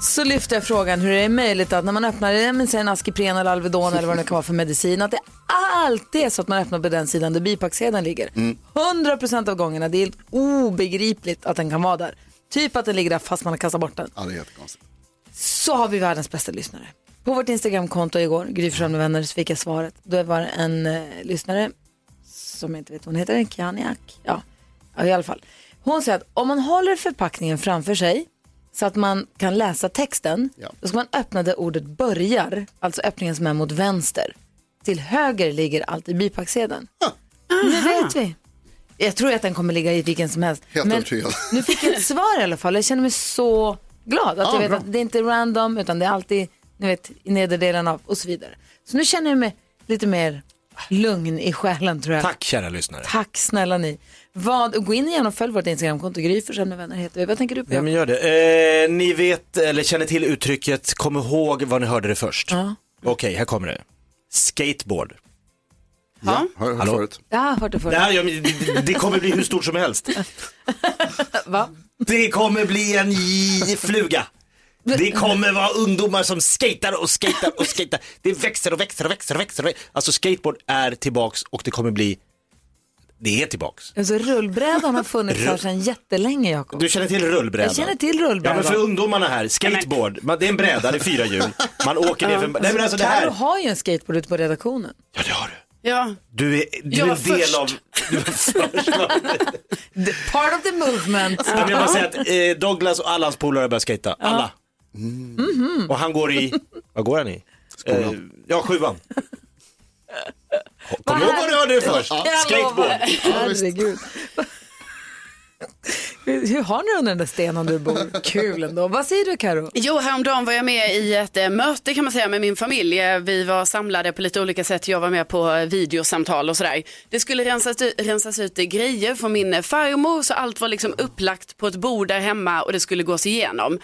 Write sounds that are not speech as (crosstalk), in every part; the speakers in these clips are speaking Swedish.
så lyfte jag frågan hur det är möjligt att när man öppnar en Askipren eller Alvedon eller vad det kan vara för medicin, att det alltid är så att man öppnar på den sidan där bipacksedeln ligger. 100% av gångerna, det är helt obegripligt att den kan vara där. Typ att den ligger där fast man har kastat bort den. Ja, det är jättekonstigt. Så har vi världens bästa lyssnare. På vårt Instagramkonto igår, Gry med vänner, så fick jag svaret. Då var det en eh, lyssnare som jag inte vet vad hon heter, Kianiak. Ja. ja, i alla fall. Hon säger att om man håller förpackningen framför sig så att man kan läsa texten, Ja. då ska man öppna där ordet börjar, alltså öppningen som är mot vänster. Till höger ligger alltid bipacksedeln. Nu vet vi. Jag tror att den kommer ligga i vilken som helst. Helt övertygad. (laughs) nu fick jag ett svar i alla fall. Jag känner mig så glad att Ja, jag vet bra. att det är inte random utan det är alltid ni vet, i nedre delen av och så vidare. Så nu känner jag mig lite mer lugn i själen tror jag. Tack kära lyssnare. Tack snälla ni. Vad, gå in igen och följ vårt Instagramkonto, Gry Forssell med vänner heter vi. Vad tänker du på? Ja men gör det. Eh, ni vet eller känner till uttrycket, kom ihåg var ni hörde det först. Ja. Okej, här kommer det. Skateboard. Ja, har jag hört Hallå? förut. Jag har hört det förut. Nej, ja, men det, kommer bli hur stort som helst. (laughs) Va? Det kommer bli en fluga. Det kommer vara ungdomar som skater och skater och skater. Det växer och växer och växer och växer. och växer. Alltså skateboard är tillbaks och det kommer bli, det är tillbaks. Alltså, rullbrädan har funnits här sedan jättelänge Jakob. Du känner till rullbrädan? Jag känner till Ja rullbrädan. men för ungdomarna här, skateboard, man, det är en bräda, det är fyra hjul. Man åker ner för, nej men alltså det här. Carro har ju en skateboard ute på redaktionen. Ja det har du. Ja, Du är, du Jag är del först. av, du var först. (laughs) The part of the movement. Ja, men jag bara säga att eh, Douglas och alla hans polare har börjat skejta. Alla. Mhm. Och han går i, vad går han i? Eh, ja, sjuan. Kom ihåg vad du hörde det först. Skateboard. Herregud. Hur har ni under den där stenen du bor? Kul ändå. Vad säger du Karo? Jo, häromdagen var jag med i ett eh, möte kan man säga med min familj. Eh, Vi var samlade på lite olika sätt. Jag var med på eh, videosamtal och sådär. Det skulle rensas ut, rensas ut grejer från min farmor så allt var liksom upplagt på ett bord där hemma och det skulle gås igenom.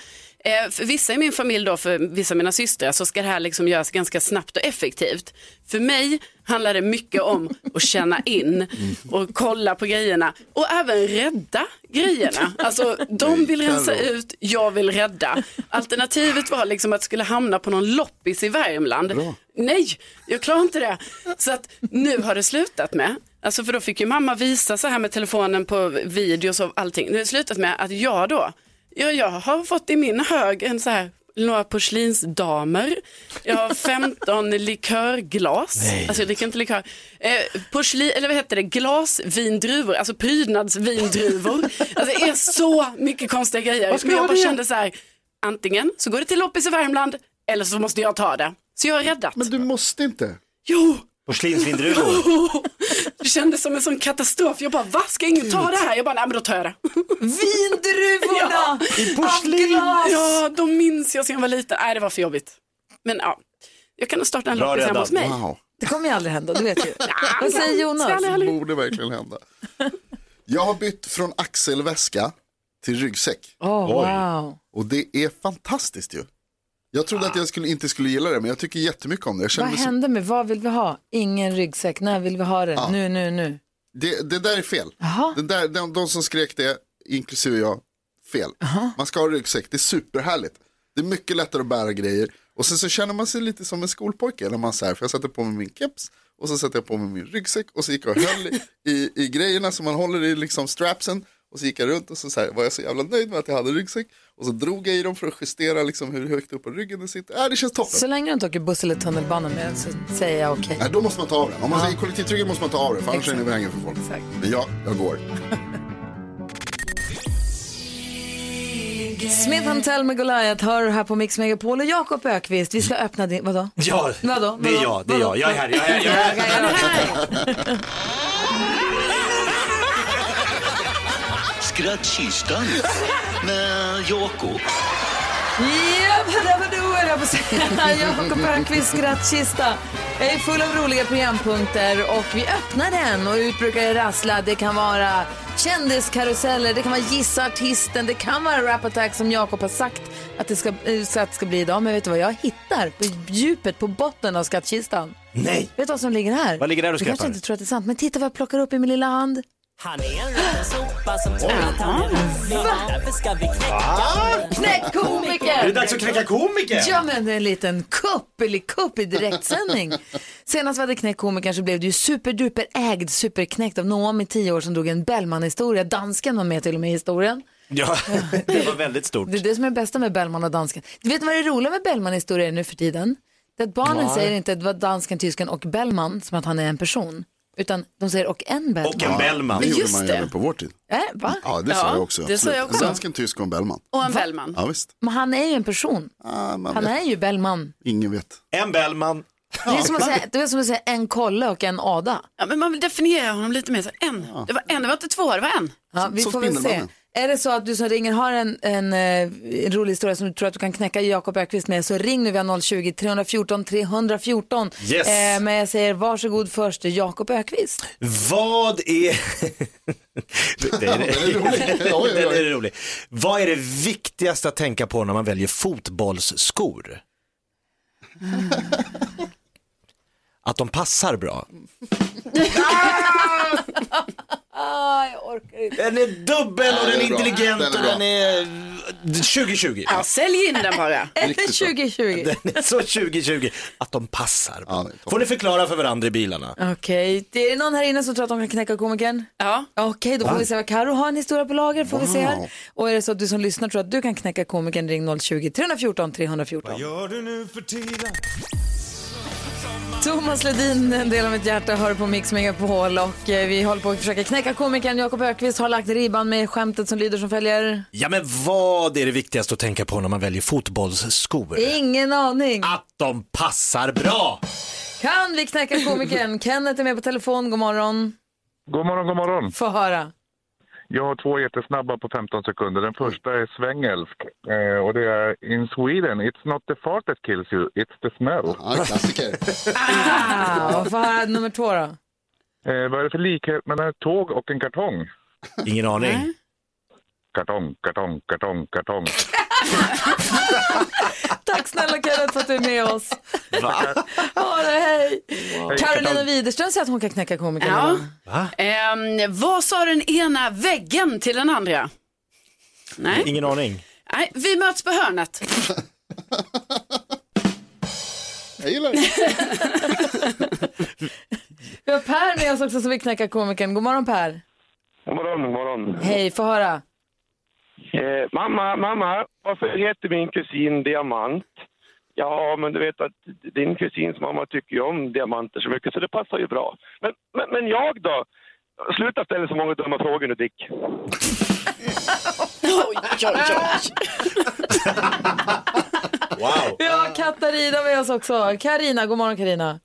Eh, För vissa i min familj då, för vissa av mina systrar så ska det här liksom göras ganska snabbt och effektivt. För mig handlar det mycket om att känna in och kolla på grejerna och även rädda grejerna. Alltså de vill rensa ut, jag vill rädda. Alternativet var liksom att det skulle hamna på någon loppis i Värmland. Nej, jag klarar inte det. Så att nu har det slutat med, alltså för då fick ju mamma visa så här med telefonen på videos och allting. Nu har det slutat med att jag då, ja, jag har fått i min hög en så här några porslinsdamer. Jag har 15 (laughs) likörglas. Alltså jag dricker inte likör. Eh, porslin, eller vad heter det? Glasvindruvor, alltså prydnadsvindruvor. Alltså det är så mycket konstiga grejer. Men jag bara kände så här, antingen så går det till loppis i Värmland eller så måste jag ta det. Så jag har räddat. Men du måste inte. Jo, Porslinsvindruvor. (laughs) det kändes som en sån katastrof. Jag bara, va? Ska ingen ta det här? Jag bara, nej men då tar jag det. (laughs) Vindruvorna! I porslin. Ja, de minns jag sen jag var liten. Nej, det var för jobbigt. Men ja, jag kan starta en Bra loppis hemma räddat. hos mig. Wow, Det kommer ju aldrig hända, du vet ju. (laughs) Vad säger Jonas? heller- borde verkligen hända. Jag har bytt från axelväska till ryggsäck. Oh, Oj. wow. Och det är fantastiskt ju. Jag trodde att jag skulle, inte skulle gilla det, men jag tycker jättemycket om det. Jag känner Vad mig så, hände med, vad vill vi ha? Ingen ryggsäck, när vill vi ha det? Nu, nu, nu. det, det där är fel. Jaha. Det där, de, de som skrek det, inklusive jag, fel. Man ska ha ryggsäck, det är superhärligt. Det är mycket lättare att bära grejer. Och sen så känner man sig lite som en skolpojke. När man så här, för jag satte på mig min keps och så satte jag på mig min ryggsäck och så gick jag och höll i, i, i grejerna som man håller i liksom strapsen. Och så gick jag runt och så, så här, var jag så jävla nöjd med att jag hade ryggsäck. Och så drog jag i dem för att justera liksom hur högt upp på ryggen det sitter. Äh, det känns toppen. Så länge du inte åker buss eller tunnelbana med den så säger jag okej. Nej, då måste man ta av den. Om man säger kollektivtrygghet måste man ta av den, för annars är det i vägen för folk. Exakt. Men ja, jag går. (laughs) Smith Tell med Goliath hör här på Mix Megapol och Jakob Ökvist. Vi ska öppna din, vadå? Ja, Vadå? det är Vadå? jag, det är Vadå? jag. Jag är här, jag är här, jag är här. (laughs) (laughs) Skrattkistan med Jakob. (laughs) Jakob Ökvists skrattkista är full av roliga programpunkter och vi öppnar den och ut brukar det rassla. Det kan vara kändiskaruseller, det kan vara gissa artisten, det kan vara rap attack som Jakob har sagt att det ska, eh, så att det ska bli idag. Men vet du vad jag hittar på djupet, på botten av skattkistan? Nej. Vet du vad som ligger här? Vad ligger där och Du kanske inte tror att det är sant, men titta vad jag plockar upp i min lilla hand. Han är en liten sopa som tror att han är rolig. Därför ska vi knäcka Är det dags att knäcka komiker? Ja men en liten kupp, eller kupp i direktsändning. Senast vi hade knäckt komikern så blev det ju superduper ägd, superknäckt av Noam i tio år som drog en Bellman-historia. Dansken var med till och med i historien. Ja, det var väldigt stort. Det är det som är det bästa med Bellman och dansken. Du vet vad det roliga med Bellman-historier nu för tiden? Det att barnen säger inte att det var dansken, tysken och Bellman som att han är en person. Utan de säger och en Bellman. Och en Bellman. Det gjorde just man det. även på vår tid. Äh, va? Ja, det Ja, sa jag också. det sa jag också. Dansken, tysk och en Bellman. Och en Bellman. Ja, visst. Men han är ju en person. Man Han vet. är ju Bellman. Ingen vet. En Bellman. Det är som att säga, det är som att säga en Kolle och en Ada. Ja, men man vill definiera honom lite mer. Så en. Det var en, det var inte två, det var en. Ja, vi som får väl se. Spindelmannen. Är det så att du som ringer har en, en, eh, en rolig historia som du tror att du kan knäcka Jakob Ökvist med så ring nu via 020-314 314. Yes. Eh, men jag säger varsågod först Jakob Ökvist. Vad är... det (laughs) är, den är rolig. (laughs) Den är. Vad är det viktigaste att tänka på när man väljer fotbollsskor? (laughs) Att de passar bra. Ah, jag orkar inte. Den är dubbel och den är den är bra. intelligent och den är 2020. Ja, sälj in den bara. (laughs) Riktigt bra. 2020. Den är så 2020. Att de passar. Ja. Får ni förklara för varandra i bilarna? Okej, det är det någon här inne som tror att de kan knäcka komikern? Ja. Okej, då får vi se vad Karo har en historia på lager. Får vi se här. Och är det så att du som lyssnar tror att du kan knäcka komikern, ring 020-314 314. Gör du nu för tiden? Thomas Ledin, en del av mitt hjärta, hör på Mix Megapol och eh, vi håller på att försöka knäcka komikern. Jakob Ökvist har lagt ribban med skämtet som lyder som följer. Ja men vad är det viktigaste att tänka på när man väljer fotbollsskor? Ingen aning. Att de passar bra! Kan vi knäcka komikern? (laughs) Kenneth är med på telefon. God morgon. God morgon, god morgon. Få höra. Jag har två jättesnabba på 15 sekunder. Den första är svängelsk eh, och det är In Sweden, it's not the fart that kills you, it's the smell. Ja, klassiker. Ah, få höra nummer två då. Eh, vad är det för likhet mellan ett tåg och en kartong? Ingen aning. Kartong, kartong, kartong, kartong. (laughs) Tack snälla Kenneth för att du är med oss. Va? Ha det, hej. Hej, Carolina. Widerström säger att hon kan knäcka komikern. Ja. Va? Ehm, vad sa den ena väggen till den andra? Nej, Ingen aning. Nej vi möts på hörnet. Jag gillar det. (laughs) Vi har Per med oss också som vill knäcka komikern. God morgon Per. God morgon, god morgon. Hej, få höra. Eh, mamma, mamma, varför heter min kusin Diamant? Ja, men du vet att din kusins mamma tycker ju om diamanter så mycket så det passar ju bra. Men, men, men jag då? Sluta ställa så många dumma frågor nu Dick. (laughs) Oj, oj, oj. (laughs) Wow. Vi har Katarina med oss också. Karina, god morgon Karina.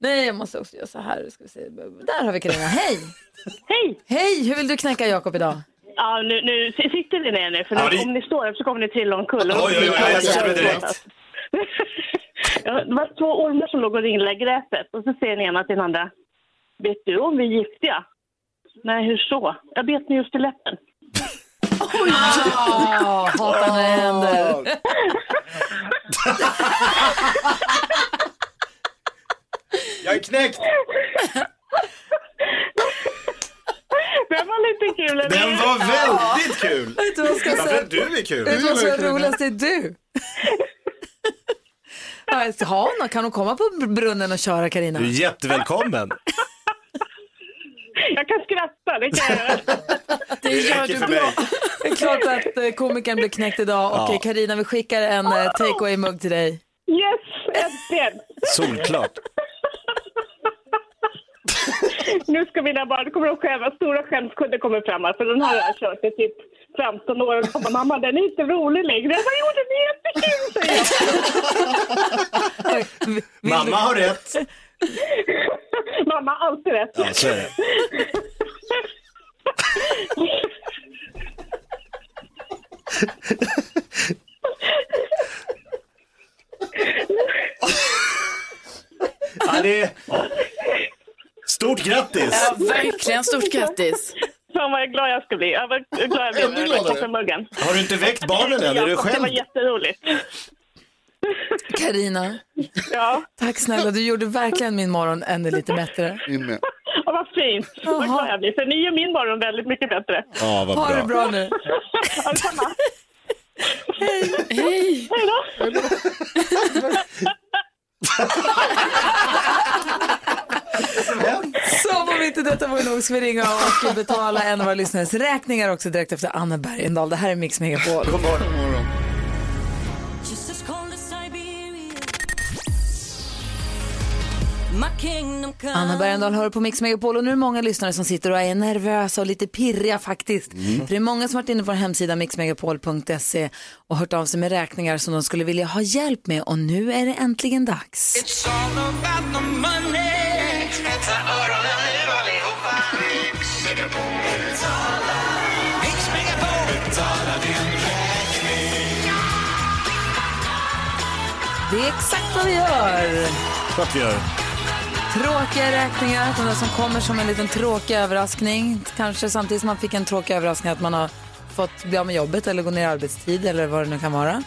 Nej, jag måste också göra så här. Ska vi se. Där har vi Karina. Hej! Hej! Hej, hur vill du knäcka Jakob idag? Ja, nu, nu sitter ni ner nu, för Ja, nu, det- om ni står upp så kommer ni trilla omkull. Oj, oj, oj, jag ser det direkt. (laughs) Ja, det var två ormar som låg och ringlade i gräset och så säger den ena till den andra. Vet du om vi är giftiga? Nej, hur så? Jag bet mig just i läppen. Ah, hatar när det händer. Jag är knäckt! (laughs) Den var lite kul. eller? Den var väldigt kul! Vet du vad jag ska säga? du är kul? Vet du vad som är roligast? Det är du. (laughs) Ja. Kan hon komma på brunnen och köra Karina? Du är jättevälkommen. Jag kan skratta, det kan jag. (laughs) Det gör du bra. Det är klart att eh, komikern blir knäckt idag och Ja. Karina vi skickar en eh, takeaway-mugg till dig. Yes, äntligen! Solklart. (laughs) Nu ska mina barn, kommer de skämmas, stora skämskudden kommer fram här, för den här har jag kört i typ 15 år och kommer mamma den är inte rolig längre. Jag bara, jo den är jättekul säger jag. (laughs) Mamma har rätt. (laughs) mamma har alltid rätt. Ja, så är det. Ja, det är... Stort grattis! Ja, verkligen stort grattis. Fan vad glad jag ska bli. Jag var glad jag blev med den gladare. kaffemuggen. Har du inte väckt barnen än? Är du Ja, Det var själv? jätteroligt. Karina, Ja, tack snälla. Du gjorde verkligen min morgon ännu lite bättre. Med. och vad fint. Vad glad jag blir. För ni gör min morgon väldigt mycket bättre. Ja, vad Ha det bra nu. Ja, detsamma. Hej. Hej då. (laughs) Som om inte detta var nog ska vi ringa och betala en av våra lyssnares räkningar också direkt efter Anna Bergendahl. Det här är Mix Megapol. God morgon. Anna Bergendahl hör på Mix Megapol och nu är det många lyssnare som sitter och är nervösa och lite pirriga faktiskt. För det är många som har varit inne på vår hemsida mixmegapol.se och hört av sig med räkningar som de skulle vilja ha hjälp med och nu är det äntligen dags. It's all about the money. Spetsa öronen nu allihopa. Mix Megapol. Mix Megapol. Betala din räkning. Det är exakt vad vi gör. Klart vi gör. Tråkiga räkningar, de där som kommer som en liten tråkig överraskning. Kanske samtidigt som man fick en tråkig överraskning att man har fått bli av med jobbet eller gå ner i arbetstid eller vad det nu kan vara.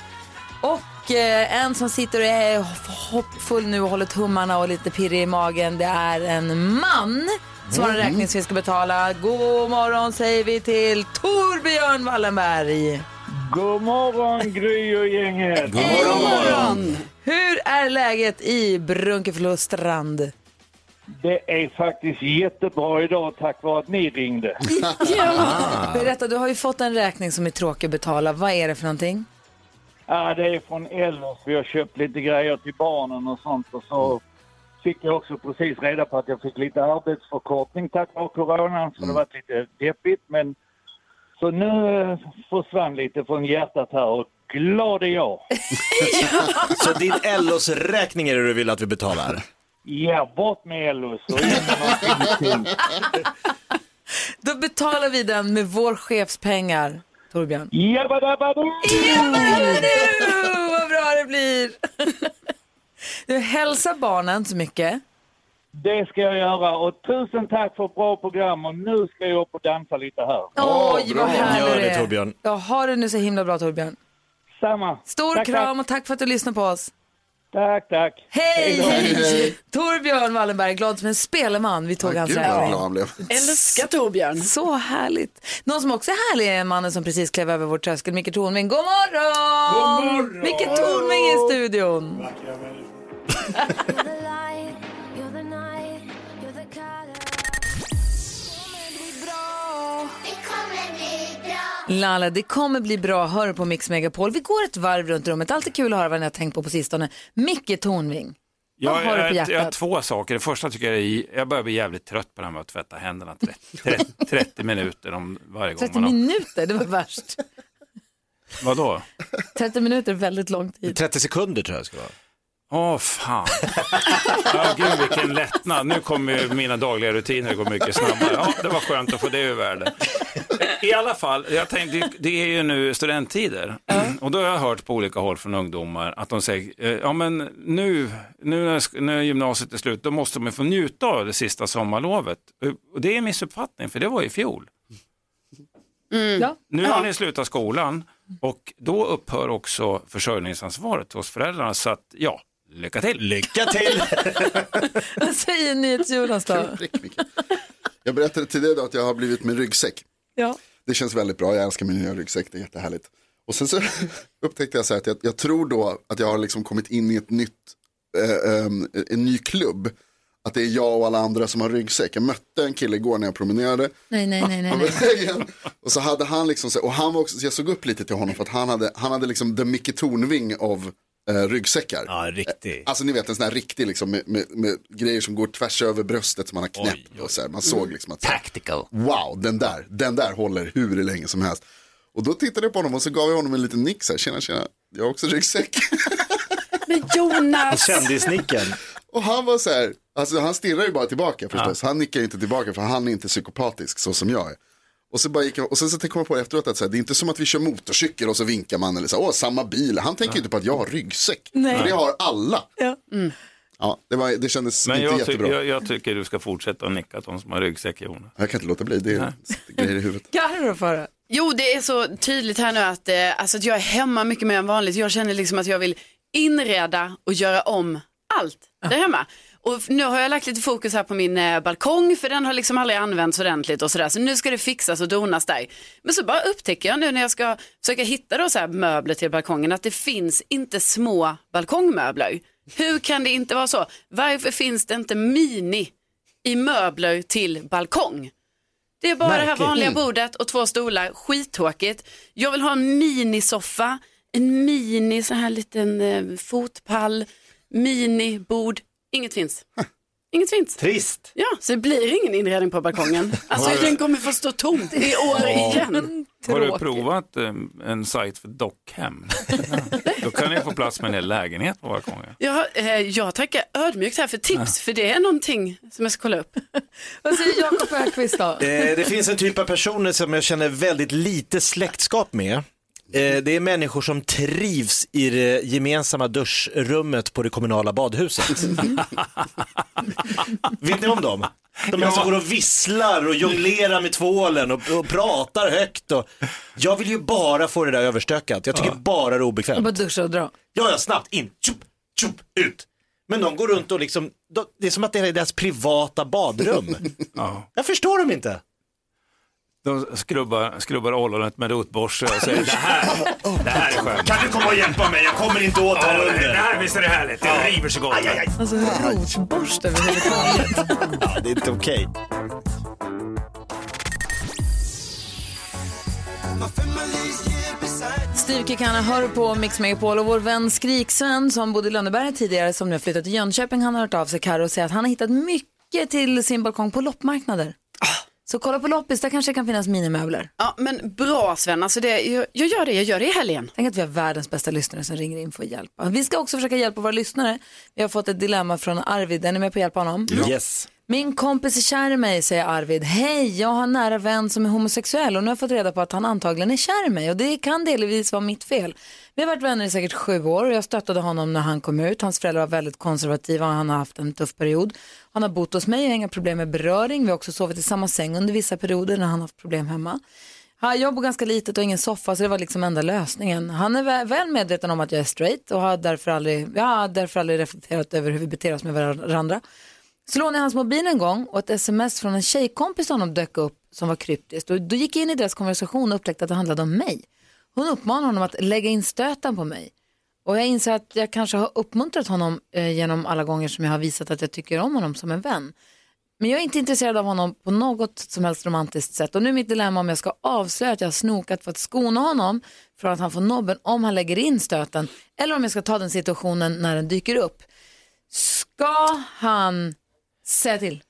Och eh, en som sitter och är hoppfull nu och håller tummarna och lite pirrig i magen, det är en man som har en räkning som vi ska betala. God morgon säger vi till Torbjörn Wallenberg. God morgon Gry och gänget! God morgon, god morgon. Hur är läget i Brunkefellostrand? Det är faktiskt jättebra idag tack vare att ni ringde. (laughs) Berätta, du har ju fått en räkning som är tråkig att betala. Vad är det för någonting? Ja, det är från Ellos. Vi har köpt lite grejer till barnen och sånt och så fick jag också precis reda på att jag fick lite arbetsförkortning tack vare coronan så det var lite deppigt men så nu eh, försvann lite från hjärtat här och glad är jag. (laughs) Så din Ellos-räkning är det du vill att vi betalar? Ja, bort med Ellos och in med. (laughs) Då betalar vi den med vår chefspengar, Torbjörn. Jabbadabadu! Vad bra det blir! (laughs) Du hälsar barnen så mycket. Det ska jag göra och tusen tack för ett bra program och nu ska jag upp och dansa lite här. Oj, vad härlig Gör det. Torbjörn. Ja, ha det nu så himla bra Torbjörn. Samma. Stor Tack, kram och tack för att du lyssnar på oss. Tack, tack. Hej! då. hej. Torbjörn Wallenberg, glad som en speleman. Vi tog hans räkning. Älskar Torbjörn. Så härligt. Någon som också är härlig är mannen som precis klev över vår tröskel, Micke Tornving. God morgon! God morgon! Micke Tornving i studion. (laughs) Lala, det kommer bli bra. Hör på Mix Megapol. Vi går ett varv runt rummet. Alltid kul att höra vad ni har tänkt på på sistone. Micke Tornving. Vad Jag, har du på jag, jag har hjärtat? två saker. Det första tycker jag är, jag börjar bli jävligt trött på det här med att tvätta händerna 30, 30, 30 minuter om varje gång 30 man har... minuter, det var värst. Vadå? 30 minuter är väldigt lång tid. 30 sekunder tror jag det ska vara. Åh fan. Ja, gud vilken lättnad. Nu kommer ju mina dagliga rutiner gå mycket snabbare. Ja, det var skönt att få det ur världen. I alla fall, jag tänkte, det- är ju nu studenttider. Och då har jag hört på olika håll från ungdomar att de säger, eh, ja men nu, nu när, när gymnasiet är slut, då måste man få njuta av det sista sommarlovet. Eh, Och det är en missuppfattning, för det var i fjol. Ja. Nu har ni slutat skolan och då upphör också försörjningsansvaret hos föräldrarna. Så att, ja, lycka till. Lycka till! (laughs) Vad säger NyhetsJonas då? Prick, Micke. Jag berättade tidigare idag att jag har blivit med ryggsäck. Ja. Det känns väldigt bra, jag älskar min nya ryggsäck, det är jättehärligt. Och sen så (laughs) upptäckte jag så att jag, jag tror då att jag har liksom kommit in i ett nytt, eh, ehm, en ny klubb. Att det är jag och alla andra som har ryggsäck. Jag mötte en kille igår när jag promenerade. Nej, nej, nej, nej. Nej. Och så hade han liksom, och han var också, så jag såg upp lite till honom för att han hade, han hade liksom the Micke Tornving av eh, ryggsäckar. Ja, riktigt. Alltså ni vet en sån här riktig liksom med, med, med grejer som går tvärs över bröstet som man har knäppt. Och så här. Man såg liksom att, Tactical. wow, den där, den där håller hur länge som helst. Och då tittade jag på honom och så gav jag honom en liten nick så här, tjena tjena, jag har också ryggsäck. (laughs) Men Jonas! Kändisnicken. (laughs) Och han var så här, alltså han stirrar ju bara tillbaka förstås. Han nickar ju inte tillbaka för han är inte psykopatisk så som jag är. Och så bara gick jag, och sen så kom jag på efteråt att så här, det är inte som att vi kör motorcykel och så vinkar man eller så, åh samma bil. Han tänker ju inte på att jag har ryggsäck. Nej. För det har alla. Ja. Ja, det, var, det kändes Men inte jag, ty- jättebra. jag, jag tycker du ska fortsätta att nicka till de som har ryggsäck Jonas. Jag kan inte låta bli, det är (laughs) grejer i huvudet. Carro får höra. Jo, det är så tydligt här nu att, eh, alltså att jag är hemma mycket mer än vanligt. Jag känner liksom att jag vill inreda och göra om allt där hemma. Och nu har jag lagt lite fokus här på min eh, balkong för den har liksom aldrig använts ordentligt och sådär. Så nu ska det fixas och donas där. Men så bara upptäcker jag nu när jag ska försöka hitta då så här möbler till balkongen att det finns inte små balkongmöbler. Hur kan det inte vara så? Varför finns det inte mini i möbler till balkong? Det är bara det här Märkligt. vanliga bordet och två stolar, skittråkigt. Jag vill ha en minisoffa, en mini så här liten eh, fotpall, minibord. Inget finns. Inget finns. Trist. Ja, så det blir ingen inredning på balkongen. (laughs) Alltså den kommer få stå tomt i år igen. Har du provat eh, en sajt för dockhem? (laughs) Då kan ni få plats med en hel lägenhet på balkongen. Jag, eh, jag tackar ödmjukt här för tips, för det är någonting som jag ska kolla upp. (laughs) Vad säger Jakob Ökvist då? Eh, det finns en typ av personer som jag känner väldigt lite släktskap med. Eh, det är människor som trivs i det gemensamma duschrummet på det kommunala badhuset. (laughs) Vet ni om dem? De här som går och visslar och jonglerar med tvålen och, och pratar högt. Och... Jag vill ju bara få det där överstökat. Jag tycker bara det är Jag obekvämt. bara duscha och dra. Ja, ja, snabbt in, tjup, tjup, ut. Men de går runt och liksom, de, det är som att det är deras privata badrum. (laughs) Jag förstår dem inte. De skrubbar, skrubbar ollonet med rotborste och säger det här, det här är skönt. Kan du komma och hjälpa mig? Jag kommer inte åt här under. det här visst är det härligt, det river så gott. Alltså rotborste överhuvudtaget. (laughs) Ja, det är inte okej. Steve Kikana hör på Mix Megapol och vår vän Skriksven som bodde i Lönneberga tidigare som nu har flyttat till Jönköping han har hört av sig Karo och säger att han har hittat mycket till sin balkong på loppmarknader. Så kolla på loppis, där kanske det kan finnas minimöbler. Ja, men bra Sven, alltså det, jag, jag gör det, jag gör det i helgen. Tänk att vi har världens bästa lyssnare som ringer in för att hjälpa. Vi ska också försöka hjälpa våra lyssnare. Vi har fått ett dilemma från Arvid, är ni med på att hjälpa honom? Yes. Min kompis är kär i mig, säger Arvid. Hej, jag har en nära vän som är homosexuell och nu har jag fått reda på att han antagligen är kär i mig och det kan delvis vara mitt fel. Vi har varit vänner i säkert sju år och jag stöttade honom när han kom ut. Hans föräldrar var väldigt konservativa och han har haft en tuff period. Han har bott hos mig och har inga problem med beröring. Vi har också sovit i samma säng under vissa perioder när han har haft problem hemma. Jag bor ganska litet och ingen soffa så det var liksom enda lösningen. Han är väl medveten om att jag är straight och har därför aldrig, jag har därför aldrig reflekterat över hur vi beter oss med varandra. Så lånade jag hans mobil en gång och ett sms från en tjejkompis till honom dök upp som var kryptiskt. Och då gick jag in i deras konversation och upptäckte att det handlade om mig. Hon uppmanade honom att lägga in stöten på mig. Och jag inser att jag kanske har uppmuntrat honom eh, genom alla gånger som jag har visat att jag tycker om honom som en vän. Men jag är inte intresserad av honom på något som helst romantiskt sätt. Och nu är mitt dilemma om jag ska avslöja att jag har snokat för att skona honom från att han får nobben om han lägger in stöten. Eller om jag ska ta den situationen när den dyker upp. Ska han säga till?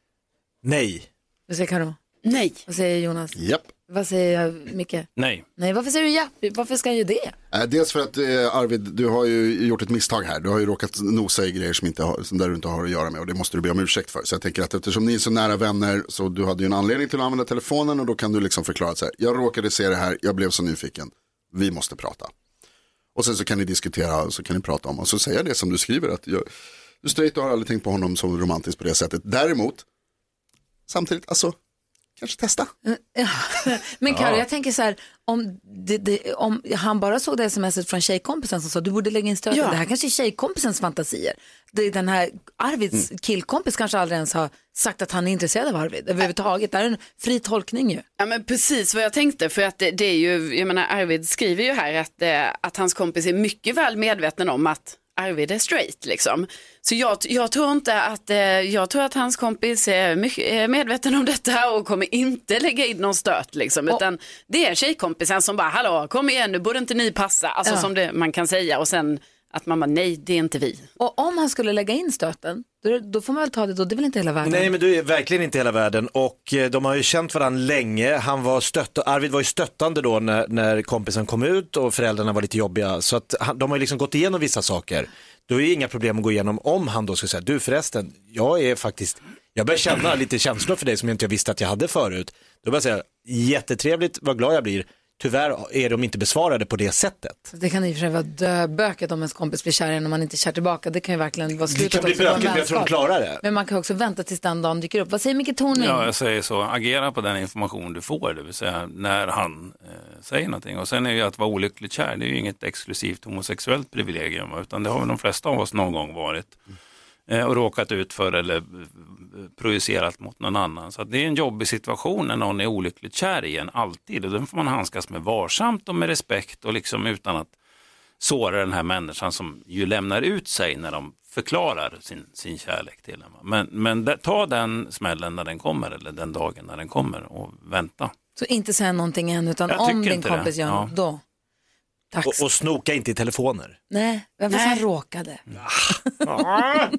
Nej. Vad säger Karo? Nej. Vad säger Jonas? Japp. Vad säger jag, Micke? Nej. Nej, varför säger du ja? Varför ska han ju det? Eh, Dels för att eh, Arvid, du har ju gjort ett misstag här. Du har ju råkat nosa i grejer som, inte har, som där du inte har att göra med och det måste du be om ursäkt för. Så jag tänker att eftersom ni är så nära vänner så du hade ju en anledning till att använda telefonen och då kan du liksom förklara så här. Jag råkade se det här, jag blev så nyfiken. Vi måste prata. Och sen så kan ni diskutera och så kan ni prata om och så säger jag det som du skriver att jag, du straight och har aldrig tänkt på honom som romantisk på det sättet. Däremot, samtidigt, alltså, kanske testa. (laughs) Men Karo, Ja. jag tänker så här, om, det, det, om han bara såg det smset från tjejkompisen som sa du borde lägga in stöten. Ja. Det här kanske är tjejkompisens fantasier. Det, är den här Arvids killkompis kanske aldrig ens har sagt att han är intresserad av Arvid överhuvudtaget. Det här är en fri tolkning ju. Ja men precis vad jag tänkte för att det, det är ju, jag menar Arvid skriver ju här att, eh, att hans kompis är mycket väl medveten om att Arvid är straight liksom. Så jag, jag tror inte att, eh, jag tror att hans kompis är mycket är medveten om detta och kommer inte lägga in någon stöt liksom. Utan det är tjejkompisen som bara, hallå kom igen nu borde inte ni passa, alltså Ja. som det, man kan säga och sen att mamma, nej det är inte vi. Och om han skulle lägga in stöten, då, då får man väl ta det då, det är väl inte hela världen? Nej men det är verkligen inte hela världen och eh, de har ju känt varandra länge. Han var stött, Arvid var ju stöttande då när, när kompisen kom ut och föräldrarna var lite jobbiga så att han, de har ju liksom gått igenom vissa saker. Då är det inga problem att gå igenom om han då skulle säga, du förresten, jag är faktiskt, jag börjar känna lite känslor för dig som jag inte visste att jag hade förut. Då börjar jag säga, jättetrevligt, vad glad jag blir. Tyvärr är de inte besvarade på det sättet. Det kan i och för sig vara döböket om ens kompis blir kär igen och man inte är kär tillbaka. Det kan ju verkligen vara Det slutet kan bli också på en bökigt men jag tror de vänskap. klarar det. Men man kan också vänta tills den dagen dyker upp. Vad säger Micke Tornving? Ja, jag säger så. Agera på den information du får, det vill säga när han eh, säger någonting. Och sen är ju att vara olyckligt kär, det är ju inget exklusivt homosexuellt privilegium, utan det har väl de flesta av oss någon gång varit. Eh, och råkat ut för eller projicerat mot någon annan. Så det är en jobbig situation när någon är olyckligt kär i en, alltid. Och den får man handskas med varsamt och med respekt och liksom utan att såra den här människan som ju lämnar ut sig när de förklarar sin, sin kärlek till en. Men, men ta den smällen när den kommer eller den dagen när den kommer och vänta. Så inte säga någonting än, utan Jag om din inte det. kompis gör Ja. då. Tack. Och, och snoka inte i telefoner. Nej, vem fast han råkade. (laughs)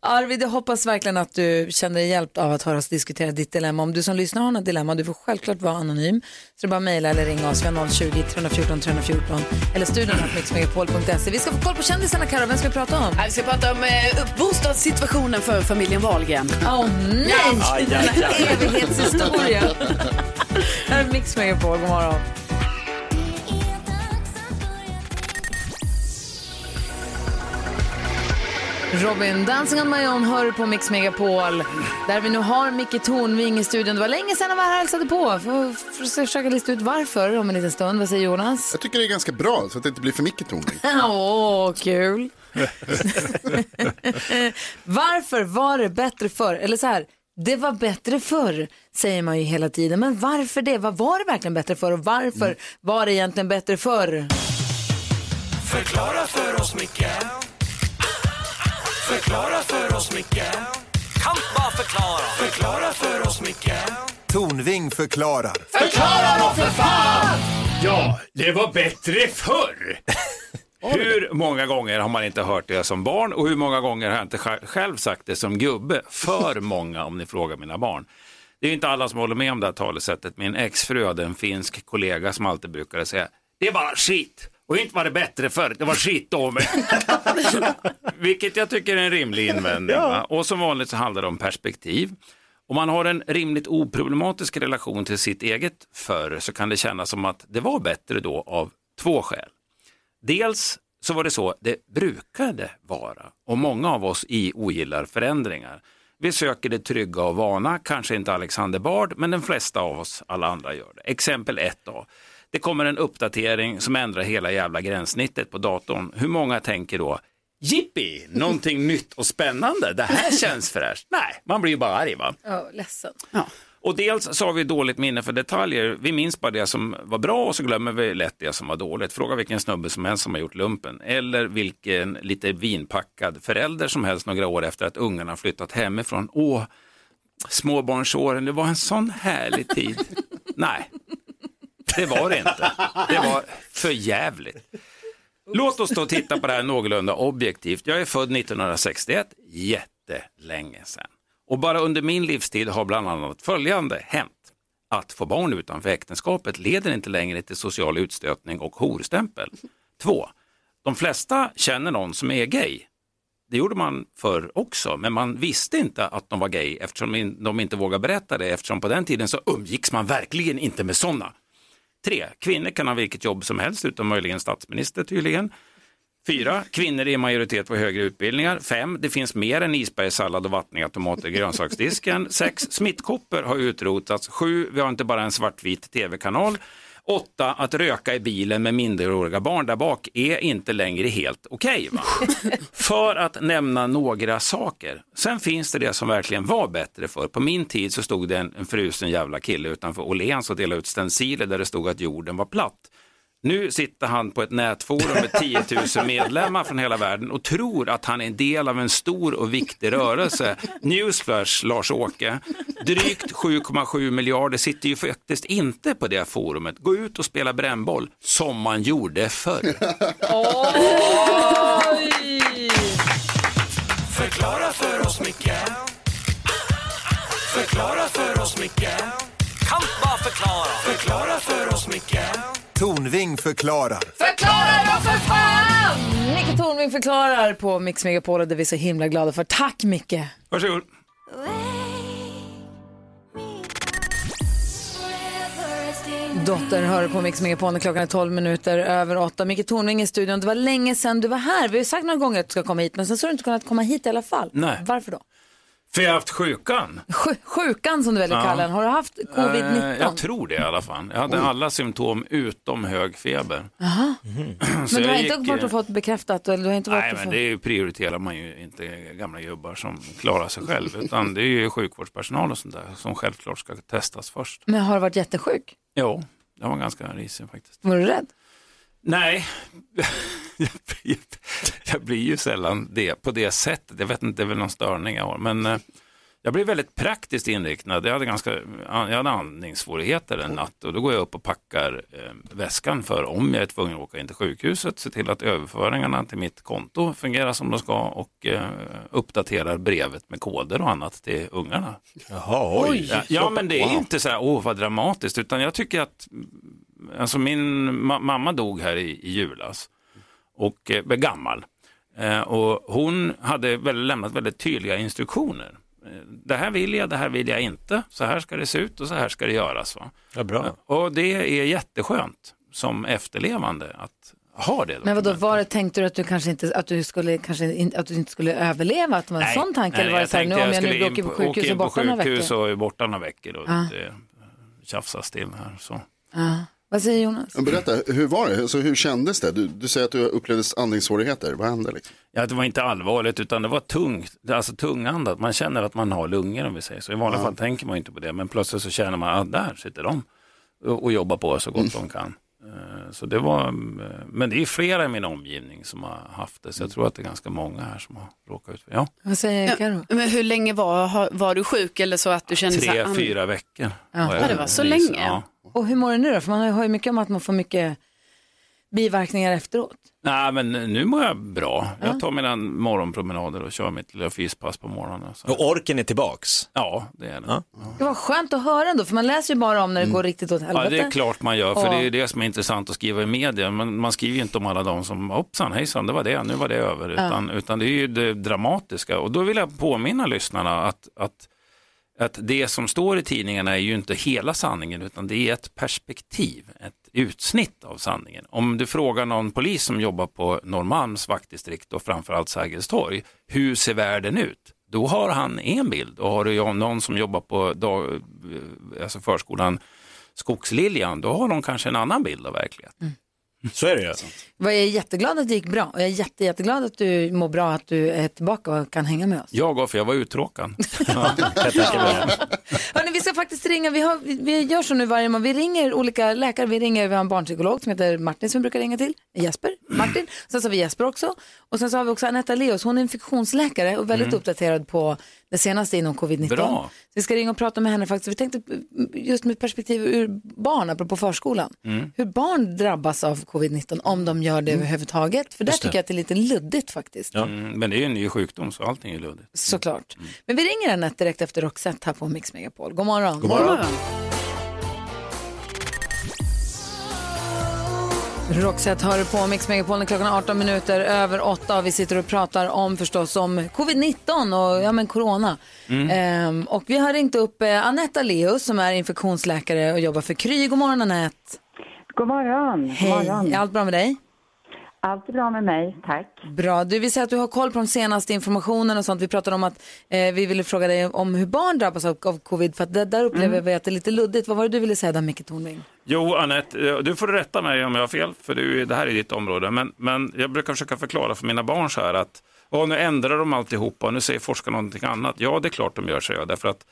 Arvid, jag hoppas verkligen att du känner dig hjälpt av att höra oss diskutera ditt dilemma. Om du som lyssnar har något dilemma, du får självklart vara anonym. Så det är bara mejla eller ringa oss. Vi har 020 314 314 eller studion på mixmegapol.se. Vi ska få koll på kändisarna, Karo. Vem ska vi prata om? Vi ska prata om eh, bostadssituationen för familjen Wahlgren. Åh nej! Aj, aj. En (laughs) evighetshistoria. Här är Mix Megapol, god morgon. Robin, Dancing on my own hör på Mix Megapol. Där vi nu har Micke Tornving i studion. Det var länge sedan han var här och hälsade på. Får, får försöka lista ut varför om en liten stund. Vad säger Jonas? Jag tycker det är ganska bra så att det inte blir för mycket toning. (laughs) Åh, kul. (laughs) varför var det bättre förr? Eller så här, det var bättre förr säger man ju hela tiden. Men varför det? Vad var det verkligen bättre förr och varför var det egentligen bättre förr? Förklara för oss, Micke Förklara för oss, Micke Kan bara förklara Förklara för oss, Micke Tornving förklarar. Förklara då för fan! Ja, det var bättre förr. (laughs) Hur många gånger har man inte hört det som barn och hur många gånger har jag inte sj- själv sagt det som gubbe? För (laughs) många om ni frågar mina barn. Det är inte alla som håller med om det här talesättet. Min exfru hade en finsk kollega som alltid brukade säga det är bara skit. Och inte var det bättre förr, det var skit då med. (laughs) Vilket jag tycker är en rimlig invändning. va? Och som vanligt så handlar det om perspektiv. Om man har en rimligt oproblematisk relation till sitt eget förr så kan det kännas som att det var bättre då av två skäl. Dels så var det så det brukade vara och många av oss i ogillar förändringar. Vi söker det trygga och vana, kanske inte Alexander Bard, men de flesta av oss, alla andra gör det. Exempel ett då. Det kommer en uppdatering som ändrar hela jävla gränssnittet på datorn. Hur många tänker då, jippi, någonting (laughs) nytt och spännande, det här känns fräscht. Nej, man blir ju bara arg va? Ja, ledsen. Och dels så har vi dåligt minne för detaljer. Vi minns bara det som var bra och så glömmer vi lätt det som var dåligt. Fråga vilken snubbe som helst som har gjort lumpen. Eller vilken lite vinpackad förälder som helst några år efter att ungarna flyttat hemifrån. Åh, småbarnsåren, det var en sån härlig tid. (laughs) Nej, det var det inte. Det var för jävligt. Låt oss då titta på det här någorlunda objektivt. Jag är född 1961, jättelänge sedan. Och bara under min livstid har bland annat följande hänt. Att få barn utanför äktenskapet leder inte längre till social utstötning och horstämpel. Två, de flesta känner någon som är gay. Det gjorde man förr också, men man visste inte att de var gay eftersom de inte vågade berätta det eftersom på den tiden så umgicks man verkligen inte med sådana. Tre, kvinnor kan ha vilket jobb som helst utom möjligen statsminister tydligen. Fyra, kvinnor är i majoritet på högre utbildningar. Fem, det finns mer än isbergssallad och vattniga tomater i grönsaksdisken. (laughs) Sex, smittkoppor har utrotats. Sju, vi har inte bara en svartvit tv-kanal. Åtta, att röka i bilen med minderåriga barn där bak är inte längre helt okej. va? (laughs) För att nämna några saker. Sen finns det det som verkligen var bättre för. På min tid så stod det en, en frusen jävla kille utanför Åhléns och delade ut stenciler där det stod att jorden var platt. Nu sitter han på ett nätforum med 10 000 medlemmar från hela världen och tror att han är en del av en stor och viktig rörelse. Newsflash, Lars-Åke. Drygt 7,7 miljarder sitter ju faktiskt inte på det forumet. Gå ut och spela brännboll, som man gjorde förr. Förklara för oss, Micke Förklara för oss, Micke Kan bara förklara förklarar. Förklara då för fan! Micke Tornving förklarar på Mix Megapol och det är vi så himla glada för. Tack Micke! Varsågod. Dotter hör på Mix Megapol när klockan är 12 minuter över 8. Micke Tornving i studion. Det var länge sedan du var här. Vi har sagt några gånger att du ska komma hit men sen så har du inte kunnat komma hit i alla fall. Nej. Varför då? För jag har haft sjukan. Sj- sjukan som du väljer Ja. kallar den. Har du haft covid-19? Eh, jag tror det i alla fall. Jag hade alla symptom utom hög feber. Jaha. (clears throat) Så Men du har jag inte gick, varit och fått bekräftat? Eller du har inte varit Nej, men fått... det prioriterar man ju inte gamla gubbar som klarar sig själv. Utan det är ju sjukvårdspersonal och sånt där som självklart ska testas först. Men har du varit jättesjuk? Jo, jag var ganska risig faktiskt. Var du rädd? Nej, (laughs) jag, blir, jag blir ju sällan det på det sättet. Jag vet inte, det är väl någon störning jag har. Men eh, jag blev väldigt praktiskt inriktad. Jag hade, ganska, jag hade andningssvårigheter en natt och då går jag upp och packar eh, väskan för om jag är tvungen att åka in till sjukhuset, se till att överföringarna till mitt konto fungerar som de ska och eh, uppdaterar brevet med koder och annat till ungarna. Jaha, oj. Ja, men det är inte så här, åh vad dramatiskt, utan jag tycker att Alltså min ma- mamma dog här i, i julas och eh, var gammal. Eh, och hon hade väl lämnat väldigt tydliga instruktioner. Eh, Det här vill jag, det här vill jag inte. Så här ska det se ut och så här ska det göras. Va? Ja, bra. Och det är jätteskönt som efterlevande att ha det. Men vadå, var det, tänkte du att du kanske inte, att du skulle, kanske in, att du inte skulle överleva? Att det var en sån tanke? eller var det så här, nu om jag nu blir in åker på sjukhus och in på borta några sjukhus veckor? och är borta några veckor och Ja. det tjafsas till här. Så. Ja. Vad säger Jonas? Men Berätta, hur var det? Alltså, hur kändes det? Du, du säger att du upplevde andningssvårigheter. Vad hände? Liksom? Ja, det var inte allvarligt utan det var tungt, alltså tungandat. Man känner att man har lungor om vi säger så. I vanliga Ja. fall tänker man inte på det, men plötsligt så känner man att där sitter de och, och jobbar på så gott de kan. Eh, Så det var, eh, men det är flera i min omgivning som har haft det, så jag tror att det är ganska många här som har råkat ut för ja, Vad säger Karo? Men hur länge var, var du sjuk eller så att du kände så tre, fyra veckor. Ja. Ja, det var så länge. Ja. Och hur mår du nu då? För man har ju mycket om att man får mycket biverkningar efteråt. Nej, men nu mår jag bra. Jag tar mina morgonpromenader och kör mitt lilla fyspass på morgonen. Så. Och orken är tillbaks? Ja, det är det. Det var skönt att höra ändå, för man läser ju bara om när det går riktigt åt helvete. Mm. Ja, det är klart man gör, för Och- det är det som är intressant att skriva i media. Men man skriver ju inte om alla de som, hoppsan, hejsan, det var det, nu var det över. Ja. Utan, utan det är ju det dramatiska. Och då vill jag påminna lyssnarna att, att, att det som står i tidningarna är ju inte hela sanningen, utan det är ett perspektiv, ett utsnitt av sanningen. Om du frågar någon polis som jobbar på Norrmalms vaktdistrikt och framförallt Sergels torg, hur ser världen ut? Då har han en bild och har du någon som jobbar på dag, eh, alltså förskolan Skogsliljan, då har de kanske en annan bild av verkligheten. Mm. Så är det ju. Jag är jätteglad att det gick bra och jag är jätte, jätteglad att du mår bra, att du är tillbaka och kan hänga med oss. Jag går för jag var uttråkad. (laughs) Hörrni, vi ska faktiskt ringa, vi, har, vi, gör så nu varje morgon, vi ringer olika läkare, vi ringer, vi har en barnpsykolog som heter Martin som vi brukar ringa till, Jesper, Martin, sen så har vi Jesper också. Och sen så har vi också Anetta Leos, hon är infektionsläkare och väldigt Mm. uppdaterad på det senaste inom covid-19. Bra. Så vi ska ringa och prata med henne faktiskt, vi tänkte just med perspektiv ur barn, apropå förskolan, Mm. hur barn drabbas av covid-19 om de gör det överhuvudtaget, för där tycker jag att det är lite luddigt faktiskt. Mm, men det är ju en ny sjukdom så allting är luddigt. Såklart. Men vi ringer Anette direkt efter Roxette här på Mix Megapol. God morgon. God morgon. Roxette hör på Mix Megapol klockan är 18 minuter över 8 och vi sitter och pratar om förstås om covid-19 och ja men corona. Mm. Ehm, och vi har ringt upp eh, Anetta Leus som är infektionsläkare och jobbar för Kry. God morgon Anette. God morgon. Hej, God morgon. är allt bra med dig? Allt är bra med mig, tack. Bra, du vill säga att du har koll på de senaste informationen och sånt. Vi pratade om att eh, vi ville fråga dig om hur barn drabbas av, av covid för att där, där upplever Mm. vi att det är lite luddigt. Vad var det du ville säga där Micke Tornving? Jo, Anette, eh, du får rätta mig om jag har fel, för du, det här är ditt område. Men, men jag brukar försöka förklara för mina barn så här att "Åh, nu ändrar de alltihopa och nu säger forskarna någonting annat. Ja, det är klart de gör, säger jag, därför att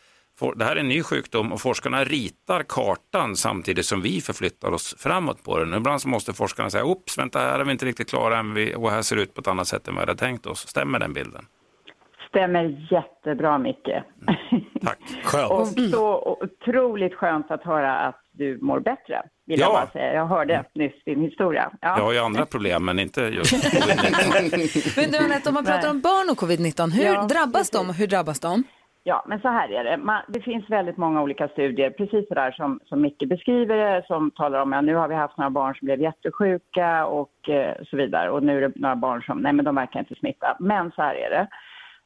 det här är en ny sjukdom och forskarna ritar kartan samtidigt som vi förflyttar oss framåt på den. Ibland så måste forskarna säga, oops, vänta, här är vi inte riktigt klara än, vi, och här ser det ut på ett annat sätt än vi hade tänkt oss. Stämmer den bilden? Stämmer jättebra, Micke. Tack. (laughs) Och så otroligt skönt att höra att du mår bättre, vill Ja. jag bara säga. Jag hörde nyss din historia. Jag har ju andra problem, men inte just (laughs) Men du Anette, om man pratar om barn och covid-19, hur Ja, drabbas de och hur drabbas de? Ja, men så här är det. Man, det finns väldigt många olika studier, precis så där som, som Micke beskriver det, som talar om att nu har vi haft några barn som blev jättesjuka och eh, så vidare. Och nu är det några barn som, nej men de verkar inte smitta. Men så här är det.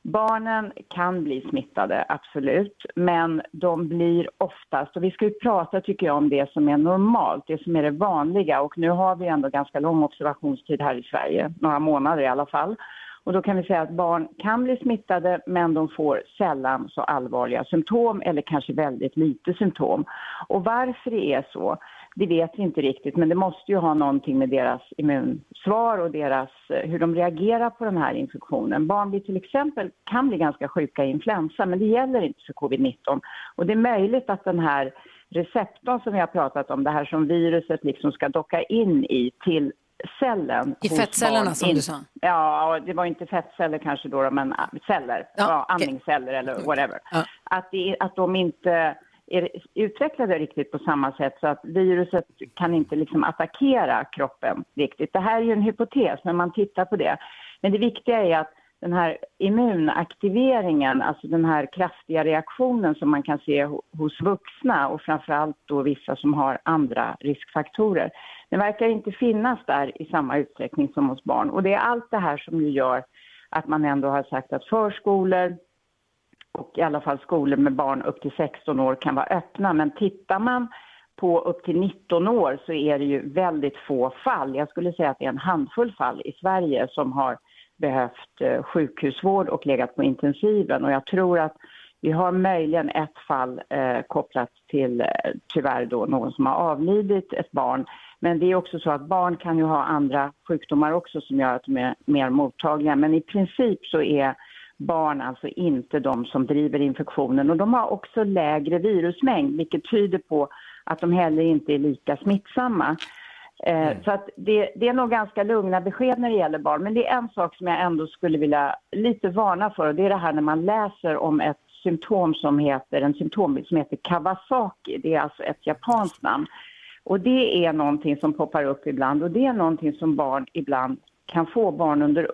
Barnen kan bli smittade, absolut, men de blir oftast, och vi ska ju prata tycker jag om det som är normalt, det som är det vanliga och nu har vi ändå ganska lång observationstid här i Sverige, några månader i alla fall. Och då kan vi säga att barn kan bli smittade men de får sällan så allvarliga symptom eller kanske väldigt lite symptom. Och varför det är så, det vet vi inte riktigt men det måste ju ha någonting med deras immunsvar och deras, eh, hur de reagerar på den här infektionen. Barn blir till exempel, kan bli ganska sjuka i influensa men det gäller inte för covid-19. Och det är möjligt att den här receptorn som vi har pratat om, det här som viruset liksom ska docka in i till cellen. I fettcellerna, som du sa. Ja, det var inte fettceller kanske då, men ah, celler. Ja, andningsceller eller whatever. Att, det, att de inte är utvecklade riktigt på samma sätt så att viruset kan inte liksom attackera kroppen riktigt. Det här är ju en hypotes, men man tittar på det. Men det viktiga är att den här immunaktiveringen, alltså den här kraftiga reaktionen som man kan se hos vuxna och framförallt då vissa som har andra riskfaktorer, den verkar inte finnas där i samma utsträckning som hos barn. Och det är allt det här som ju gör att man ändå har sagt att förskolor och i alla fall skolor med barn upp till 16 år kan vara öppna. Men tittar man på upp till 19 år så är det ju väldigt få fall. Jag skulle säga att det är en handfull fall i Sverige som har behövt eh, sjukhusvård och legat på intensiven. Och jag tror att vi har möjligen ett fall eh, kopplat till, eh, tyvärr då, någon som har avlidit, ett barn. Men det är också så att barn kan ju ha andra sjukdomar också som gör att de är mer mottagliga. Men i princip så är barn alltså inte de som driver infektionen och de har också lägre virusmängd vilket tyder på att de heller inte är lika smittsamma. Eh, Så att det, det är nog ganska lugna besked när det gäller barn. Men det är en sak som jag ändå skulle vilja lite varna för och det är det här när man läser om ett symptom som heter, en symptombild som heter Kawasaki. Det är alltså ett japanskt namn. Och det är någonting som poppar upp ibland och det är någonting som barn ibland kan få, barn under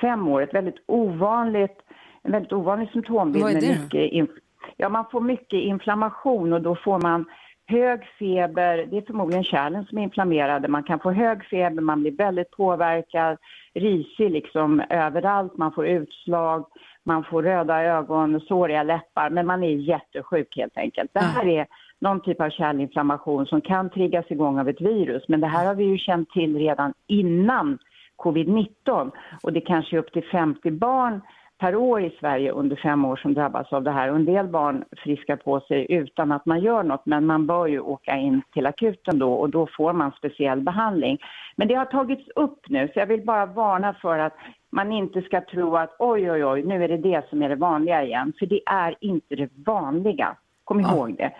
fem år. Ett väldigt ovanligt, en väldigt ovanlig symptombild. Vad är det mycket ja, man får mycket inflammation och då får man hög feber, det är förmodligen kärlen som är inflammerade, man kan få hög feber, man blir väldigt påverkad, risig liksom överallt, man får utslag, man får röda ögon, såriga läppar, men man är jättesjuk helt enkelt. Det här är någon typ av kärlinflammation som kan triggas igång av ett virus, men det här har vi ju känt till redan innan covid-19 och det kanske är upp till 50 barn per år i Sverige under fem år som drabbas av det här. Och en del barn friskar på sig utan att man gör något, men man bör ju åka in till akuten då och då får man speciell behandling. Men det har tagits upp nu, så jag vill bara varna för att man inte ska tro att oj, oj, oj, nu är det det som är det vanliga igen. För det är inte det vanliga. Kom ihåg det.